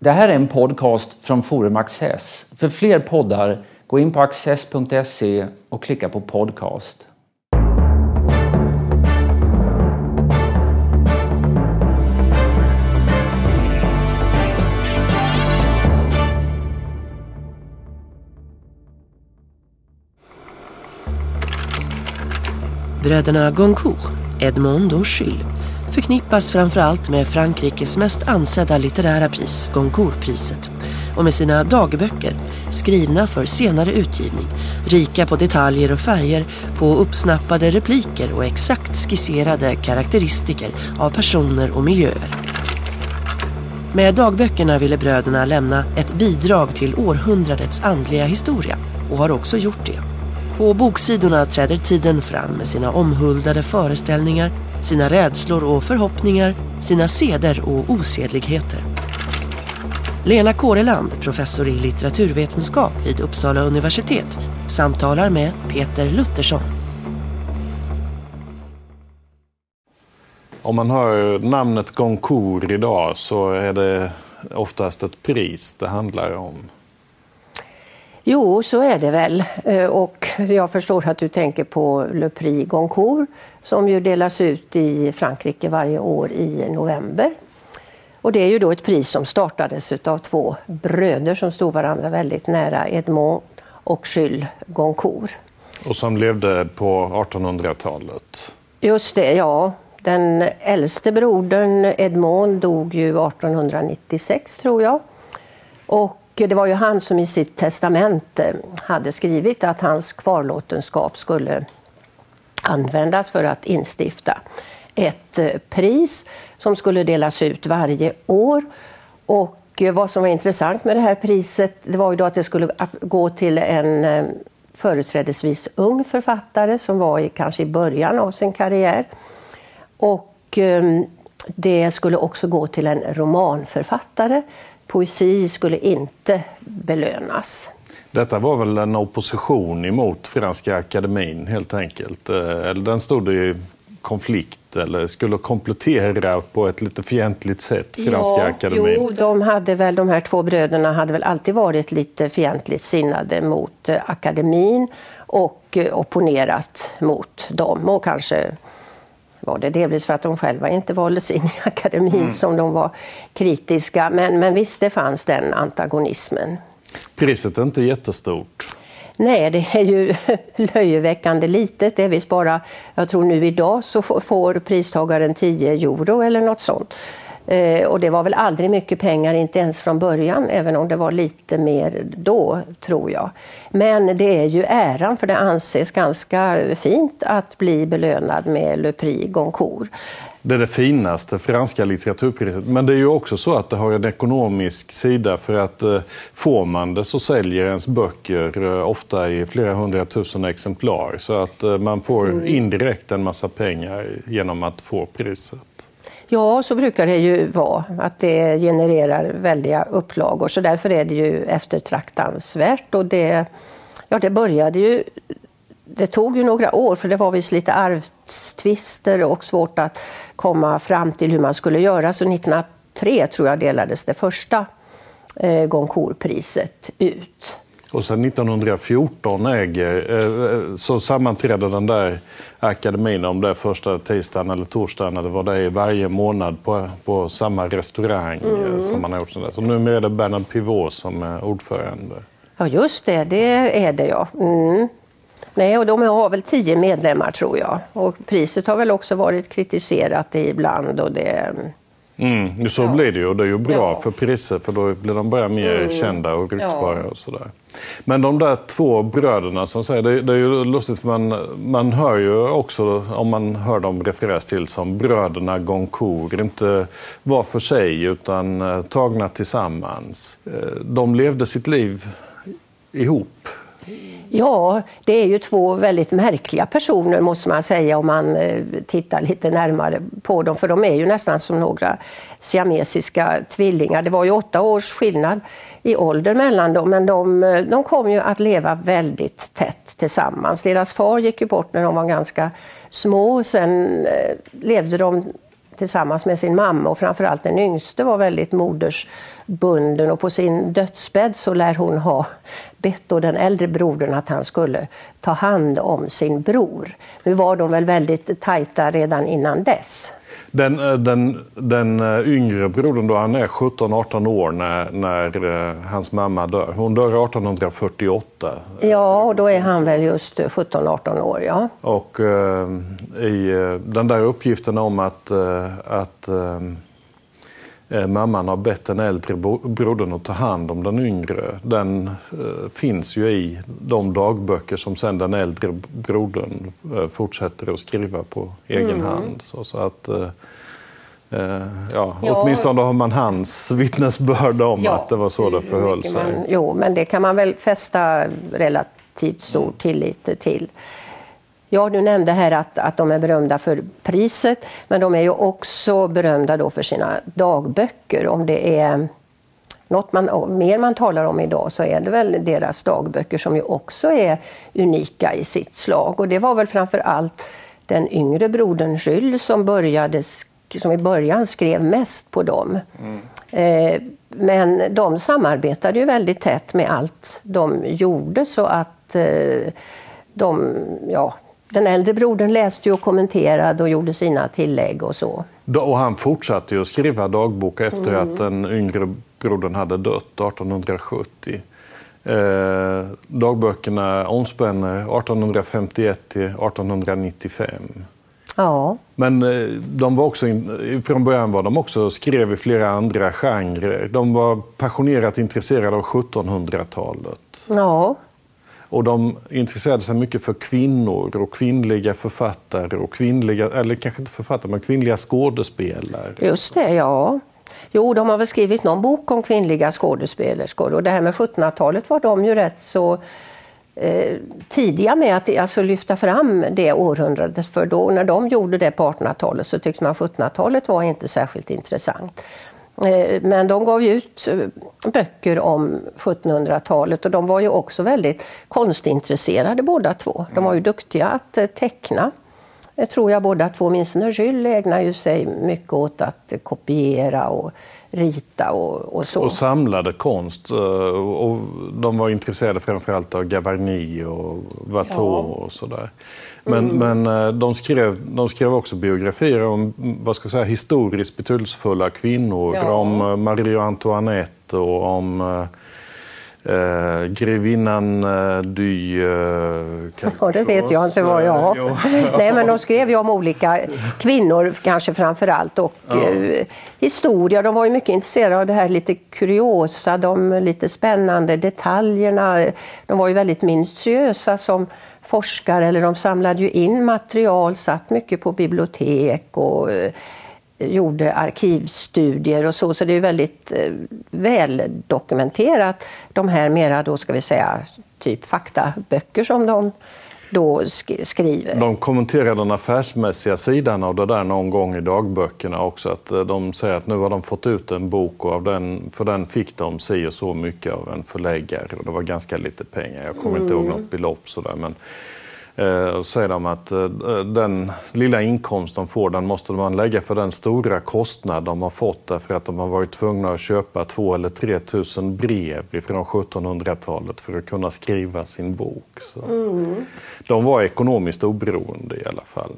Det här är en podcast från Forum Access. För fler poddar, gå in på access.se och klicka på podcast. Bröderna Goncourt, Edmond och Jules förknippas framförallt med Frankrikes mest ansedda litterära pris, Goncourtpriset och med sina dagböcker, skrivna för senare utgivning, rika på detaljer och färger, på uppsnappade repliker och exakt skisserade karaktäristiker av personer och miljöer. Med dagböckerna ville bröderna lämna ett bidrag till århundradets andliga historia och har också gjort det. På boksidorna träder tiden fram med sina omhuldade föreställningar, sina rädslor och förhoppningar, sina seder och osedligheter. Lena Kåreland, professor i litteraturvetenskap vid Uppsala universitet, samtalar med Peter Luttersson. Om man hör namnet Goncourt idag så är det oftast ett pris det handlar om. Jo, så är det väl. Eh, och jag förstår att du tänker på Le Prix Goncourt som ju delas ut i Frankrike varje år i november. Och det är ju då ett pris som startades av två bröder som stod varandra väldigt nära, Edmond och Jules Goncourt. Och som levde på 1800-talet. Just det, ja. Den äldste brodern Edmond dog ju 1896 tror jag. Och det var ju han som i sitt testamente eh, hade skrivit att hans kvarlåtenskap skulle användas för att instifta ett eh, pris som skulle delas ut varje år. Och eh, vad som var intressant med det här priset det var ju då att det skulle gå till en företrädesvis ung författare som var i, kanske i början av sin karriär. Och ehm, det skulle också gå till en romanförfattare poesi skulle inte belönas. Detta var väl en opposition emot Franska akademin helt enkelt? Eh, den stod i konflikt eller skulle komplettera på ett lite fientligt sätt Franska ja, akademin? Jo, de, hade väl, de här två bröderna hade väl alltid varit lite fientligt sinnade mot eh, akademin och eh, opponerat mot dem och kanske var det delvis för att de själva inte valdes in i akademin mm. som de var kritiska. Men, men visst, det fanns den antagonismen. Priset är inte jättestort. Nej, det är ju löjeväckande litet. Det är visst bara, jag tror nu idag så får pristagaren 10 euro eller något sånt. Eh, och det var väl aldrig mycket pengar, inte ens från början, även om det var lite mer då, tror jag. Men det är ju äran, för det anses ganska fint att bli belönad med Le Prix Goncourt. Det är det finaste franska litteraturpriset. Men det är ju också så att det har en ekonomisk sida för att eh, får man det så säljer ens böcker eh, ofta i flera hundratusen exemplar. Så att man får mm. indirekt en massa pengar genom att få priset. Ja, så brukar det ju vara, att det genererar väldiga upplagor. Så därför är det ju eftertraktansvärt. Och det, ja, det började ju... Det tog ju några år, för det var visst lite arvstvister och svårt att komma fram till hur man skulle göra. Så 1903 tror jag delades det första eh, Goncourtpriset ut. Och sen 1914 äger, eh, så sammanträder den där akademin om det första tisdagen eller torsdagen eller vad det är varje månad på, på samma restaurang eh, mm. som man har gjort. Så nu är det Bernard Pivot som är ordförande. Ja just det, det är det ja. Mm. Nej, och de har väl tio medlemmar tror jag. Och priset har väl också varit kritiserat ibland. Och det, Mm, så ja. blir det ju. Det är ju bra ja. för priser för då blir de bara mer mm. kända och ryktbara. Ja. Och sådär. Men de där två bröderna som säger, det, det är ju lustigt för man, man hör ju också, om man hör dem refereras till som bröderna Goncourt, inte var för sig utan eh, tagna tillsammans. Eh, de levde sitt liv ihop Ja, det är ju två väldigt märkliga personer måste man säga om man eh, tittar lite närmare på dem. För de är ju nästan som några siamesiska tvillingar. Det var ju åtta års skillnad i ålder mellan dem, men de, eh, de kom ju att leva väldigt tätt tillsammans. Deras far gick ju bort när de var ganska små. Sen eh, levde de tillsammans med sin mamma och framförallt den yngste var väldigt modersbunden och på sin dödsbädd så lär hon ha bett då den äldre brodern att han skulle ta hand om sin bror. Nu var de väl väldigt tajta redan innan dess. Den, eh, den, den eh, yngre brodern då, han är 17-18 år när, när uh, hans mamma dör. Hon dör 1848. Ja, och då är han väl just 17-18 år. Ja. Och uh, i den där uppgiften om att, att Eh, mamman har bett den äldre brodern att ta hand om den yngre. Den eh, finns ju i de dagböcker som sen den äldre brodern eh, fortsätter att skriva på egen mm. hand. Så, så att, ja, ja, åtminstone har man hans vittnesbörd om ja, att det var så det förhöll sig. Man, jo, men det kan man väl fästa relativt stor tillit till. Ja, du nämnde här att, att de är berömda för priset, men de är ju också berömda då för sina dagböcker. Om det är något man, mer man talar om idag så är det väl deras dagböcker som ju också är unika i sitt slag. Och det var väl framför allt den yngre brodern Jules som, började, som i början skrev mest på dem. Mm. Eh, men de samarbetade ju väldigt tätt med allt de gjorde så att eh, de, ja, den äldre brodern läste och kommenterade och gjorde sina tillägg och så. Och han fortsatte ju att skriva dagbok efter mm. att den yngre brodern hade dött 1870. Eh, dagböckerna omspänner 1851 till 1895. Ja. Men eh, de var också, från början var de också skrev i flera andra genrer. De var passionerat intresserade av 1700-talet. Ja. Och de intresserade sig mycket för kvinnor och kvinnliga författare och kvinnliga, eller kanske inte författare, men kvinnliga skådespelare. Just det, ja. Jo, de har väl skrivit någon bok om kvinnliga skådespelerskor och det här med 1700-talet var de ju rätt så eh, tidiga med att alltså, lyfta fram det århundradet. För då, när de gjorde det på 1800-talet så tyckte man 1700-talet var inte särskilt intressant. Eh, men de gav ut eh, böcker om 1700-talet och de var ju också väldigt konstintresserade båda två. De var ju duktiga att eh, teckna. Tror jag båda två, åtminstone Jules ägnar ju sig mycket åt att kopiera och rita och, och så. Och samlade konst. Och de var intresserade framförallt av Gavarni och Watteau ja. och sådär. Men, mm. men eh, de, skrev, de skrev också biografier om vad ska jag säga, historiskt betydelsefulla kvinnor. Ja. Om eh, Marie Antoinette och om eh, grevinnan eh, Dy... Eh, ja, det vet jag inte vad jag har. Nej, men de skrev ju om olika kvinnor kanske framför allt och ja. eh, historia. De var ju mycket intresserade av det här lite kuriosa, de lite spännande detaljerna. De var ju väldigt minutiösa som forskare, eller de samlade ju in material, satt mycket på bibliotek och eh, gjorde arkivstudier och så, så det är väldigt eh, väl dokumenterat. De här mera, då ska vi säga, typ faktaböcker som de då skriver. De kommenterar den affärsmässiga sidan av det där någon gång i dagböckerna också. Att eh, de säger att nu har de fått ut en bok och av den, för den fick de si och så mycket av en förläggare. Och det var ganska lite pengar. Jag kommer mm. inte ihåg mm. något belopp sådär. Men Eh, säger de att eh, den lilla inkomst de får den måste man lägga för den stora kostnad de har fått därför att de har varit tvungna att köpa två eller tre tusen brev från 1700-talet för att kunna skriva sin bok. Så mm. De var ekonomiskt oberoende i alla fall.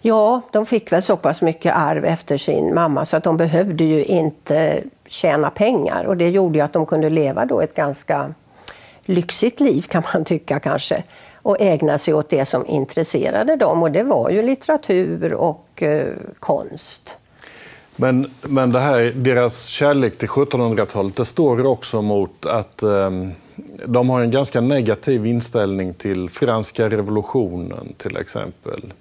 Ja, de fick väl så pass mycket arv efter sin mamma så att de behövde ju inte tjäna pengar och det gjorde ju att de kunde leva då ett ganska lyxigt liv kan man tycka kanske och ägna sig åt det som intresserade dem och det var ju litteratur och eh, konst. Men, men det här, deras kärlek till 1700-talet det står också mot att eh, de har en ganska negativ inställning till franska revolutionen till exempel.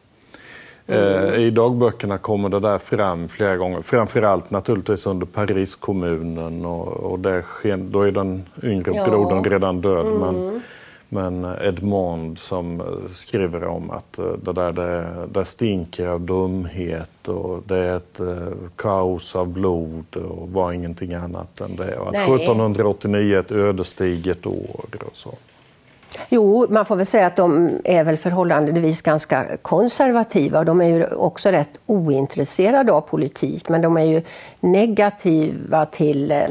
Eh, mm. I dagböckerna kommer det där fram flera gånger. Framförallt naturligtvis under Pariskommunen och, och där, då är den yngre ja. brodern redan död. Mm. Men, men Edmond som skriver om att eh, det där det, det stinker av dumhet och det är ett eh, kaos av blod och var ingenting annat än det. Och att 1789 är ett ödesdigert år och så. Jo, man får väl säga att de är väl förhållandevis ganska konservativa. De är ju också rätt ointresserade av politik, men de är ju negativa till eh,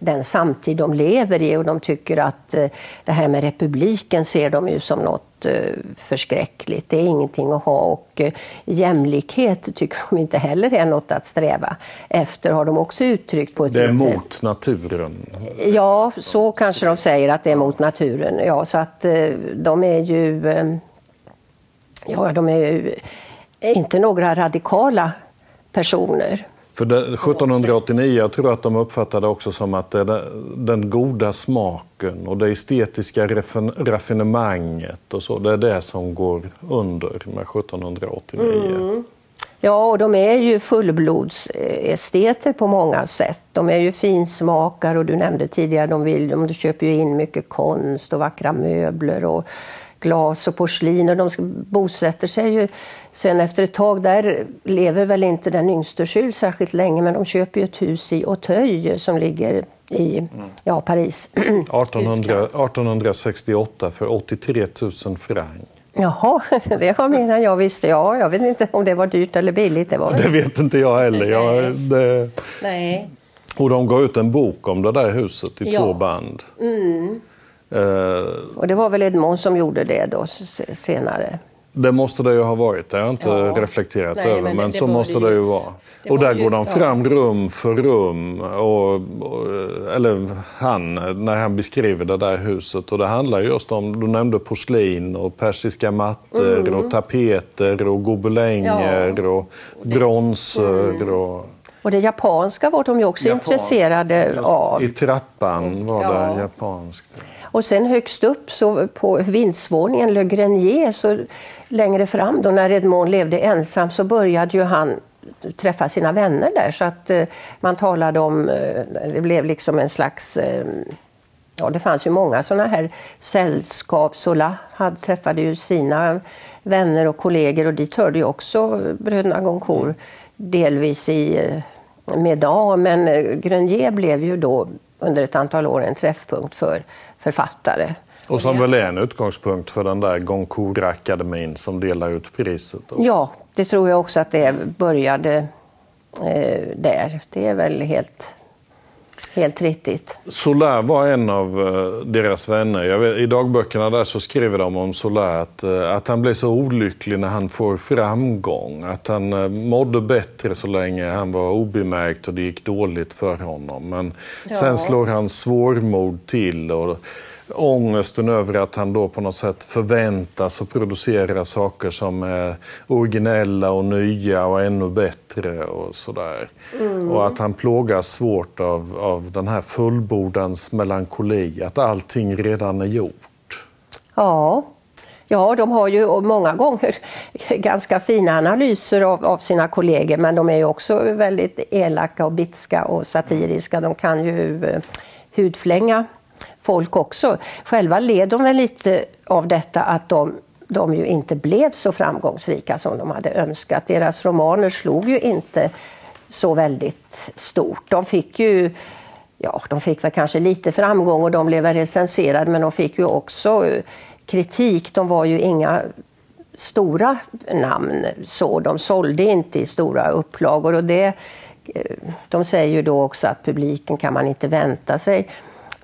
den samtid de lever i och de tycker att eh, det här med republiken ser de ju som något eh, förskräckligt. Det är ingenting att ha och eh, jämlikhet tycker de inte heller är något att sträva efter har de också uttryckt på ett Det är mot naturen? Ja, så kanske de säger att det är mot naturen. Ja, så att de är ju... Ja, de är ju inte några radikala personer. För det, 1789, jag tror att de uppfattade också som att det den goda smaken och det estetiska raffinemanget och så, det är det som går under med 1789. Mm. Ja, och de är ju fullblodsesteter på många sätt. De är ju finsmakare och du nämnde tidigare, de, vill, de köper ju in mycket konst och vackra möbler och glas och porslin och de bosätter sig ju sen efter ett tag. Där lever väl inte den yngste Jules särskilt länge men de köper ju ett hus i Auteuil som ligger i ja, Paris. 1800, 1868 för 83 000 franc. Jaha, det var mer än jag visste. Ja, jag vet inte om det var dyrt eller billigt. Det, var det vet inte jag heller. Jag, det... Nej. Och de gav ut en bok om det där huset i ja. två band. Mm. Uh, och det var väl Edmond som gjorde det då senare? Det måste det ju ha varit. Det har jag inte ja. reflekterat Nej, över. Men, men så måste det ju vara. Det och där ju, går de fram ja. rum för rum. Och, och, eller han, när han beskriver det där huset. Och det handlar just om, du nämnde porslin och persiska mattor mm. och tapeter och gobelänger ja. och bronser. Mm. Och, och det japanska var de ju också Japan, intresserade av. I trappan var det japanskt. Och sen högst upp så på vindsvåningen, Le Grenier, så längre fram då när Edmond levde ensam så började ju han träffa sina vänner där. Så att eh, man talade om, eh, det blev liksom en slags eh, Ja, det fanns ju många sådana här sällskap. Sola hade, träffade ju sina vänner och kollegor och dit hörde ju också bröderna Goncourt delvis i eh, Medan. Men eh, Grenier blev ju då under ett antal år en träffpunkt för författare. Och som väl är en utgångspunkt för den där Goncourt-akademin som delar ut priset? Då. Ja, det tror jag också att det började eh, där. Det är väl helt, helt riktigt. Solar var en av eh, deras vänner. Vet, I dagböckerna där så skriver de om Solar att, eh, att han blev så olycklig när han får framgång. Att han eh, mådde bättre så länge han var obemärkt och det gick dåligt för honom. Men ja. sen slår hans svårmod till. Och, ångesten över att han då på något sätt förväntas och producera saker som är originella och nya och ännu bättre och sådär. Mm. Och att han plågas svårt av, av den här fullbordans melankoli, att allting redan är gjort. Ja, Ja, de har ju många gånger ganska fina analyser av, av, sina kollegor men de är ju också väldigt elaka och bitska och satiriska. De kan ju eh, hudflänga folk också. Själva led de väl lite av detta att de, de ju inte blev så framgångsrika som de hade önskat. Deras romaner slog ju inte så väldigt stort. De fick ju ja, de fick väl kanske lite framgång och de blev recenserade men de fick ju också eh, kritik. De var ju inga stora namn så. De sålde inte i stora upplagor och det, eh, de säger ju då också att publiken kan man inte vänta sig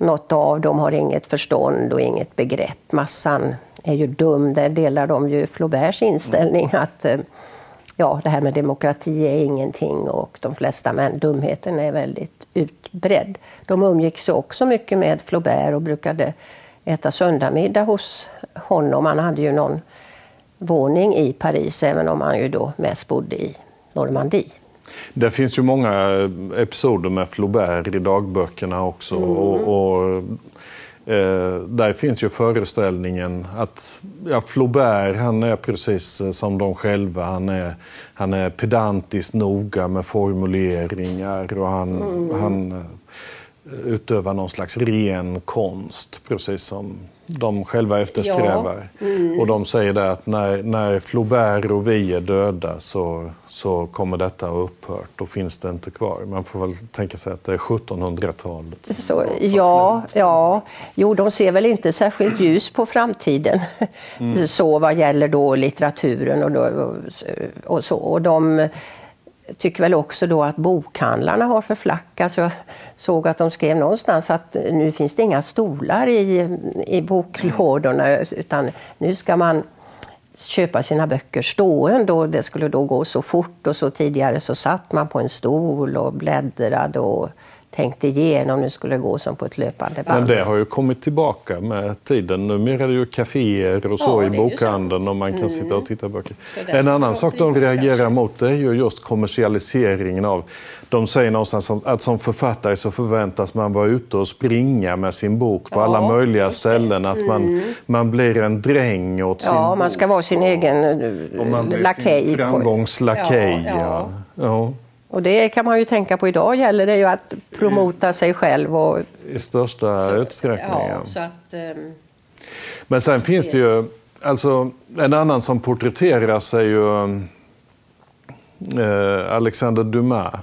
något av dem har inget förstånd och inget begrepp. Massan är ju dum. Där delar de ju Flauberts inställning att eh, ja, det här med demokrati är ingenting och de flesta män, dumheten är väldigt utbredd. De umgicks också mycket med Flaubert och brukade äta söndagsmiddag hos honom. Han hade ju någon våning i Paris, även om han ju då mest bodde i Normandie. Det finns ju många episoder med Flaubert i dagböckerna också. Mm. Och, och eh, där finns ju föreställningen att ja, Flaubert han är precis som de själva. Han är, han är pedantiskt noga med formuleringar och han, mm. han utöva någon slags ren konst, precis som de själva eftersträvar. Ja. Mm. Och de säger det att när, när Flaubert och vi är döda så, så kommer detta att ha upphört. Då finns det inte kvar. Man får väl tänka sig att det är 1700-talet. Ja, ja, jo, de ser väl inte särskilt ljus på framtiden. Mm. Så vad gäller då litteraturen och, då, och så. Och de, tycker väl också då att bokhandlarna har förflackats. Jag såg att de skrev någonstans att nu finns det inga stolar i, i boklådorna utan nu ska man köpa sina böcker stående och det skulle då gå så fort och så tidigare så satt man på en stol och bläddrade och tänkte igenom, nu skulle det gå som på ett löpande band. Men det har ju kommit tillbaka med tiden. Numera är det ju kaféer och så ja, i bokhandeln och man kan mm. sitta och titta på böcker. En annan sak de reagerar mot det är ju just kommersialiseringen av... De säger någonstans att som författare så förväntas man vara ute och springa med sin bok på ja, alla möjliga ställen. Att man, mm. man blir en dräng åt sin Ja, man ska vara sin egen lakej. Framgångslakej. Ja, ja. Och det kan man ju tänka på idag gäller det ju att promota sig själv. Och, I största så, utsträckning. Ja, så att, um, Men sen finns det ju, alltså en annan som porträtteras är ju uh, Alexander Dumas.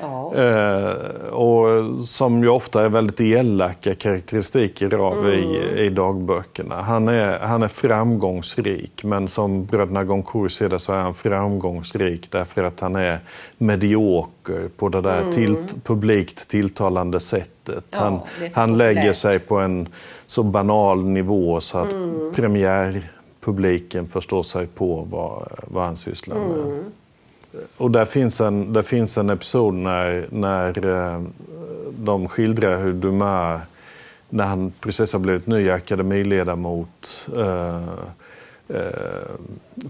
Ja. Eh, och som ju ofta är väldigt elaka karaktäristiker av mm. i, i dagböckerna. Han är, han är framgångsrik, men som bröderna Goncourt ser det så är han framgångsrik därför att han är medioker på det där mm. till, publikt tilltalande sättet. Ja, han, han lägger sig på en så banal nivå så att mm. premiärpubliken förstår sig på vad, vad han sysslar med. Och där finns en, där finns en episod när, när eh, de skildrar hur Dumas, när han precis har blivit ny akademiledamot eh, eh,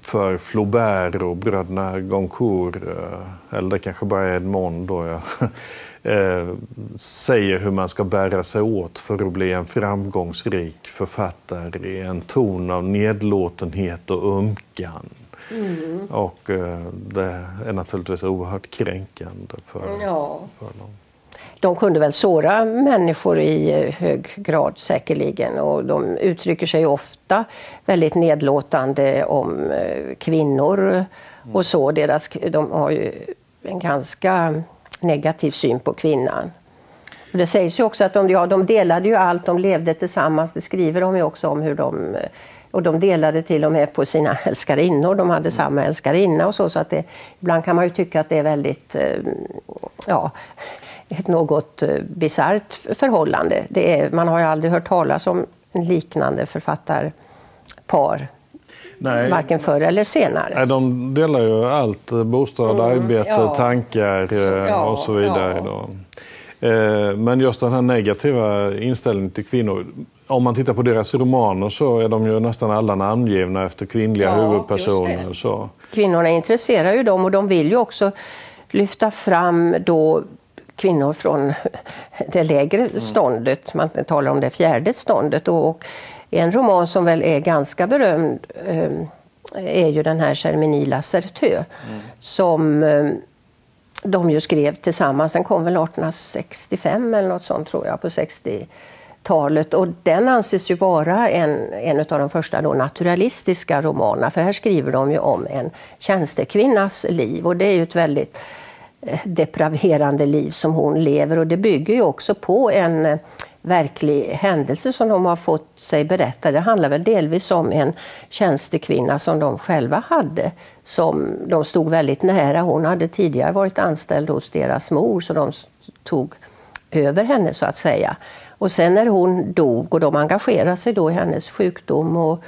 för Flaubert och bröderna Goncourt, eh, eller det kanske bara är Edmond då, ja, säger hur man ska bära sig åt för att bli en framgångsrik författare i en ton av nedlåtenhet och ömkan. Mm. Och eh, det är naturligtvis oerhört kränkande för, ja. för dem. De kunde väl såra människor i eh, hög grad säkerligen och de uttrycker sig ofta väldigt nedlåtande om eh, kvinnor och så. Deras, de har ju en ganska negativ syn på kvinnan. Det sägs ju också att de, ja, de delade ju allt, de levde tillsammans. Det skriver de ju också om hur de och de delade till och med på sina älskarinnor. De hade mm. samma älskarinna och så. så att det, ibland kan man ju tycka att det är väldigt, eh, ja, ett något eh, bisarrt förhållande. Det är, man har ju aldrig hört talas om en liknande författarpar. Nej. Varken förr eller senare. Nej, de delar ju allt. Bostad, mm, arbete, ja. tankar eh, ja, och så vidare. Ja. Men just den här negativa inställningen till kvinnor om man tittar på deras romaner så är de ju nästan alla namngivna efter kvinnliga ja, huvudpersoner. Så. Kvinnorna intresserar ju dem och de vill ju också lyfta fram då kvinnor från det lägre mm. ståndet. Man talar om det fjärde ståndet. Och en roman som väl är ganska berömd eh, är ju den här Germinie Lacerteux mm. som eh, de ju skrev tillsammans. Den kom väl 1865 eller något sånt tror jag, på 60 talet och den anses ju vara en, en av de första då naturalistiska romanerna för här skriver de ju om en tjänstekvinnas liv och det är ju ett väldigt eh, depraverande liv som hon lever och det bygger ju också på en eh, verklig händelse som de har fått sig berättad. Det handlar väl delvis om en tjänstekvinna som de själva hade som de stod väldigt nära. Hon hade tidigare varit anställd hos deras mor så de tog över henne så att säga. Och sen när hon dog och de engagerade sig då i hennes sjukdom och,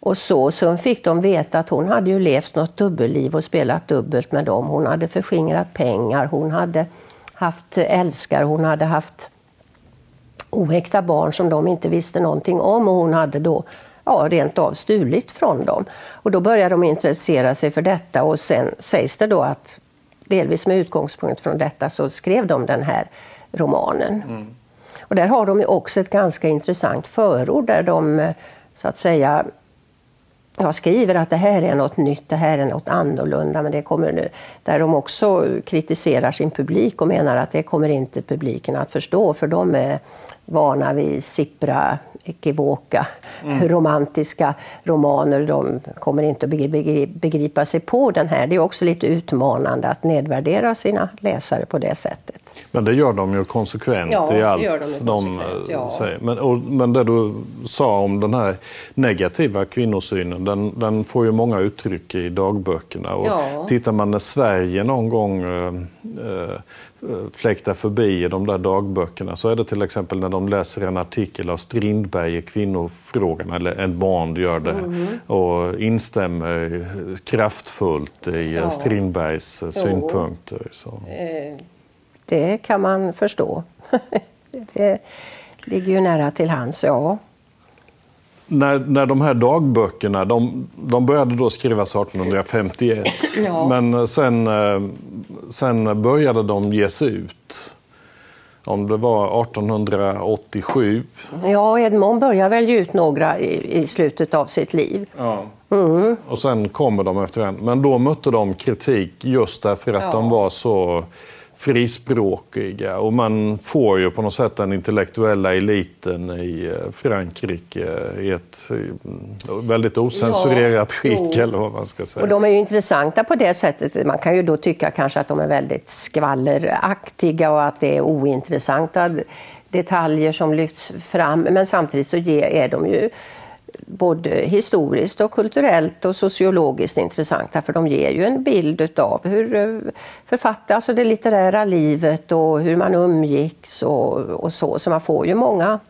och så, så fick de veta att hon hade ju levt något dubbelliv och spelat dubbelt med dem. Hon hade förskingrat pengar, hon hade haft älskare, hon hade haft oäkta barn som de inte visste någonting om och hon hade då ja, rent av stulit från dem. Och då började de intressera sig för detta och sen sägs det då att delvis med utgångspunkt från detta så skrev de den här romanen. Mm. Och där har de också ett ganska intressant förord där de eh, så att säga jag skriver att det här är något nytt, det här är något annorlunda, men det kommer nu, där de också kritiserar sin publik och menar att det kommer inte publiken att förstå, för de är vana vid sippra, ekivoka, mm. romantiska romaner. De kommer inte att begripa sig på den här. Det är också lite utmanande att nedvärdera sina läsare på det sättet. Men det gör de ju konsekvent ja, i allt de, de ja. säger. Men, och, men det du sa om den här negativa kvinnosynen, den, den får ju många uttryck i dagböckerna. Och ja. Tittar man när Sverige någon gång eh, eh fläktar förbi i de där dagböckerna så är det till exempel när de läser en artikel av Strindberg i kvinnofrågan, eller en Bond gör det, mm. och instämmer kraftfullt i ja. Strindbergs jo. synpunkter. Så. Eh, det kan man förstå. det ligger ju nära till hands, ja när, när de här dagböckerna, de, de började då skrivas 1851. Ja. Men sen, eh, sen började de ges ut. Om det var 1887. Ja, Edmond började väl ge ut några i, i slutet av sitt liv. Ja. Mm. Och sen kommer de efter en. Men då mötte de kritik just därför att ja. de var så frispråkiga och man får ju på något sätt den intellektuella eliten i eh, Frankrike i ett eh, väldigt osensurerat ja, skick jo. eller vad man ska säga. Och de är ju intressanta på det sättet. Man kan ju då tycka kanske att de är väldigt skvalleraktiga och att det är ointressanta detaljer som lyfts fram. Men samtidigt så är de ju både historiskt och kulturellt och sociologiskt intressanta för de ger ju en bild av hur eh, författare, alltså det litterära livet och hur man umgicks och, och så. Så man får ju många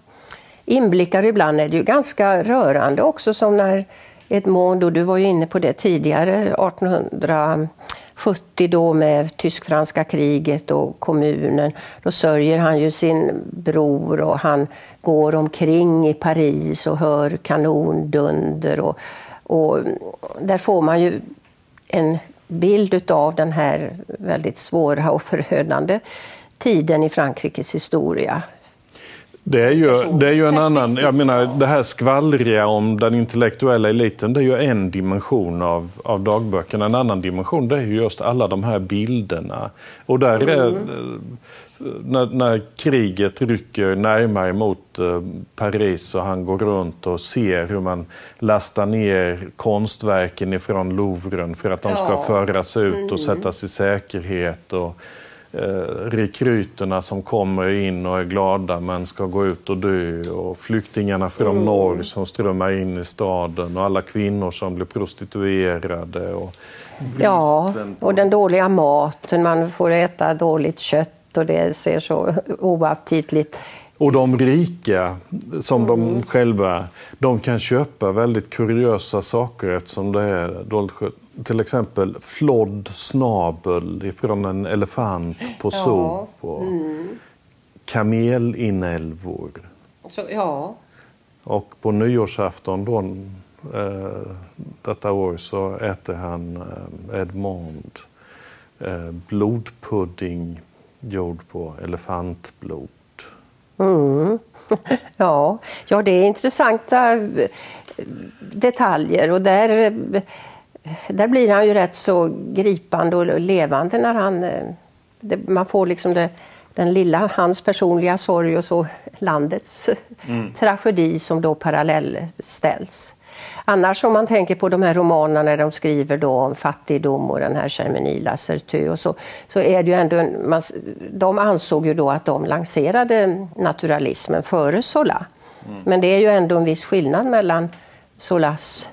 inblickar. Ibland är det ju ganska rörande också som när Edmond, och du var ju inne på det tidigare, 1800 70 då med tysk-franska kriget och kommunen. Då sörjer han ju sin bror och han går omkring i Paris och hör kanondunder. Och, och där får man ju en bild av den här väldigt svåra och förödande tiden i Frankrikes historia. Det är, ju, det är ju en annan, jag menar det här skvallriga om den intellektuella eliten, det är ju en dimension av, av dagböckerna. En annan dimension det är ju just alla de här bilderna. Och där är, mm. när, när, kriget rycker närmare mot eh, Paris och han går runt och ser hur man lastar ner konstverken ifrån Louvren för att de ska ja. föras ut och mm. sättas i säkerhet. Och, rekryterna som kommer in och är glada men ska gå ut och dö och flyktingarna från mm. norr som strömmar in i staden och alla kvinnor som blir prostituerade. Och ja, och den dåliga maten, man får äta dåligt kött och det ser så oaptitligt och de rika, som mm. de själva, de kan köpa väldigt kuriösa saker eftersom det är dåligt skött till exempel flodd snabel ifrån en elefant på zoo. Ja. Mm. Kamelinälvor. Så, ja. Och på nyårsafton då, eh, detta år så äter han eh, Edmond eh, blodpudding gjord på elefantblod. Mm. ja. ja, det är intressanta eh, detaljer och där eh, där blir han ju rätt så gripande och levande när han... Eh, det, man får liksom det, den lilla, hans personliga sorg och så landets mm. tragedi som då parallellställs. Annars om man tänker på de här romanerna när de skriver då om fattigdom och den här Germanie Lassertö och så, så är det ju ändå en, man, de ansåg ju då att de lanserade naturalismen före Zola. Mm. Men det är ju ändå en viss skillnad mellan Zolas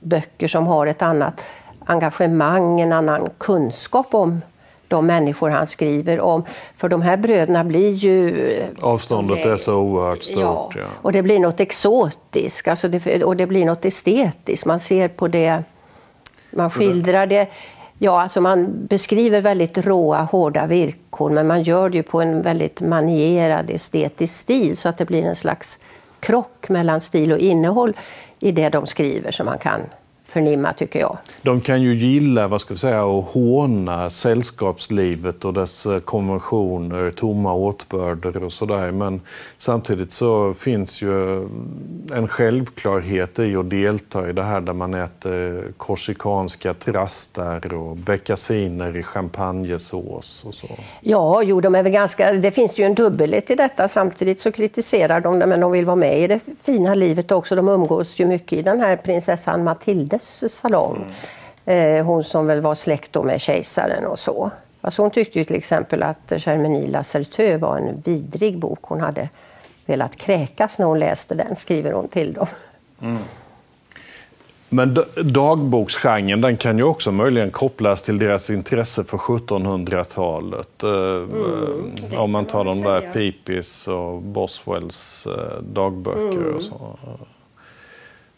böcker som har ett annat engagemang, en annan kunskap om de människor han skriver om. För de här bröderna blir ju... Avståndet är så oerhört stort. Ja, ja. och det blir något exotiskt alltså det, och det blir något estetiskt. Man ser på det, man skildrar det. Ja, alltså man beskriver väldigt råa, hårda villkor men man gör det ju på en väldigt manierad estetisk stil så att det blir en slags krock mellan stil och innehåll i det de skriver som man kan förnimma tycker jag. De kan ju gilla vad ska vi säga, att håna sällskapslivet och dess eh, konventioner, tomma åtbörder och sådär. Men samtidigt så finns ju en självklarhet i att delta i det här där man äter korsikanska trastar och beckasiner i champagnesås och så. Ja, jo, de är väl ganska, det finns ju en dubbelhet i detta. Samtidigt så kritiserar de det, men de vill vara med i det fina livet också. De umgås ju mycket i den här prinsessan Matildes salong. Mm. hon som väl var släkt med kejsaren och så. Alltså hon tyckte ju till exempel att Germanie Lacerteux var en vidrig bok. Hon hade velat kräkas när hon läste den, skriver hon till dem. Mm. Men dagboksgenren den kan ju också möjligen kopplas till deras intresse för 1700-talet. Eh, mm, om man tar de där Pipis och Boswells eh, dagböcker mm. och så.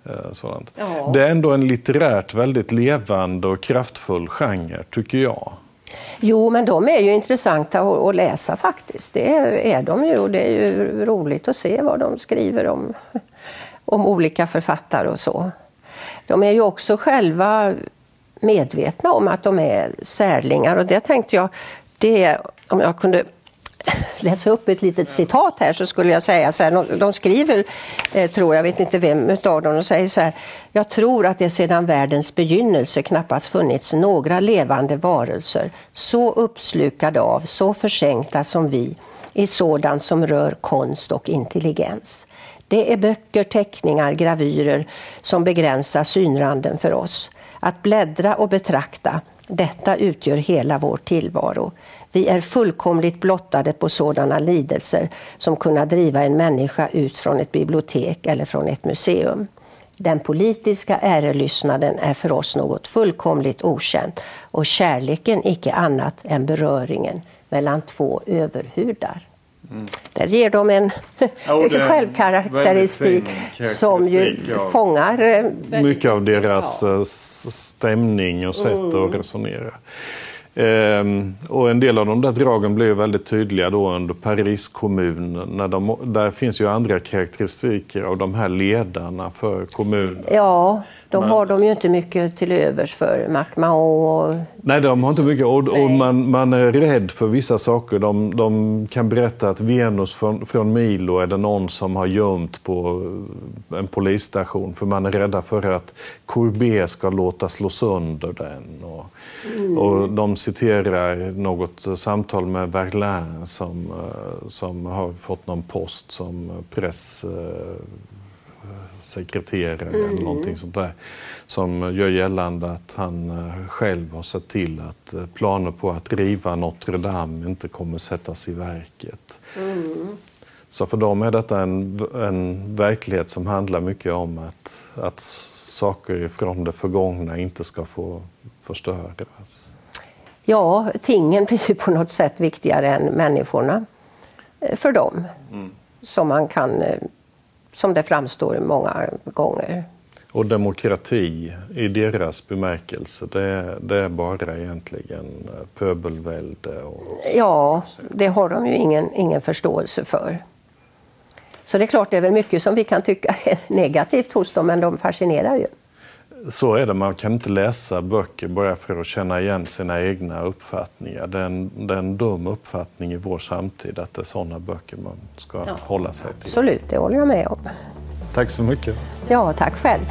Eh, sådant. Ja. Det är ändå en litterärt väldigt levande och kraftfull genre, tycker jag. Jo, men de är ju intressanta att läsa faktiskt. Det är de ju och det är ju roligt att se vad de skriver om, om olika författare och så. De är ju också själva medvetna om att de är särlingar och det tänkte jag, det, om jag kunde läsa upp ett litet citat här så skulle jag säga så här, de skriver, eh, tror jag, vet inte vem utav dem, de säger så här, jag tror att det sedan världens begynnelse knappast funnits några levande varelser så uppslukade av, så försänkta som vi i sådant som rör konst och intelligens. Det är böcker, teckningar, gravyrer som begränsar synranden för oss. Att bläddra och betrakta, detta utgör hela vår tillvaro. Vi är fullkomligt blottade på sådana lidelser som kunna driva en människa ut från ett bibliotek eller från ett museum. Den politiska ärelystnaden är för oss något fullkomligt okänt och kärleken icke annat än beröringen mellan två överhudar. Mm. Där ger de en ja, självkaraktäristik som ju av, fångar... Eh, mycket av deras ja. Eh, stämning och sätt mm. att resonera. Ehm, och en del av de där dragen blev väldigt tydliga då under Paris kommun. När de, där finns ju andra karaktäristiker av de här ledarna för kommunen. Ja, de men, har de ju inte mycket till övers för, MacMahon och... Nej, de har inte mycket. Och, och man, man, är rädd för vissa saker. De, de kan berätta att Venus från, från, Milo är det någon som har gömt på en polisstation. För man är rädda för att Courbet ska låta slå sönder den. Och, mm. och de citerar något samtal med Verlain som, eh, som har fått någon post som press eh, sekreterare mm. eller någonting sånt där. Som gör gällande att han eh, själv har sett till att eh, planer på att riva Notre Dame inte kommer sättas i verket. Mm. Så för dem är detta en, en verklighet som handlar mycket om att, att saker från det förgångna inte ska få förstöras. Ja, tingen blir ju på något sätt viktigare än människorna eh, för dem. Mm. Som man kan som det framstår många gånger. Och demokrati i deras bemärkelse, det, det är bara egentligen pöbelvälde? Och... Ja, det har de ju ingen, ingen förståelse för. Så det är klart, det är väl mycket som vi kan tycka är negativt hos dem, men de fascinerar ju. Så är det, man kan inte läsa böcker bara för att känna igen sina egna uppfattningar. Det är en, det är en dum uppfattning i vår samtid att det är sådana böcker man ska ja, hålla sig till. Absolut, det håller jag med om. Tack så mycket. Ja, tack själv.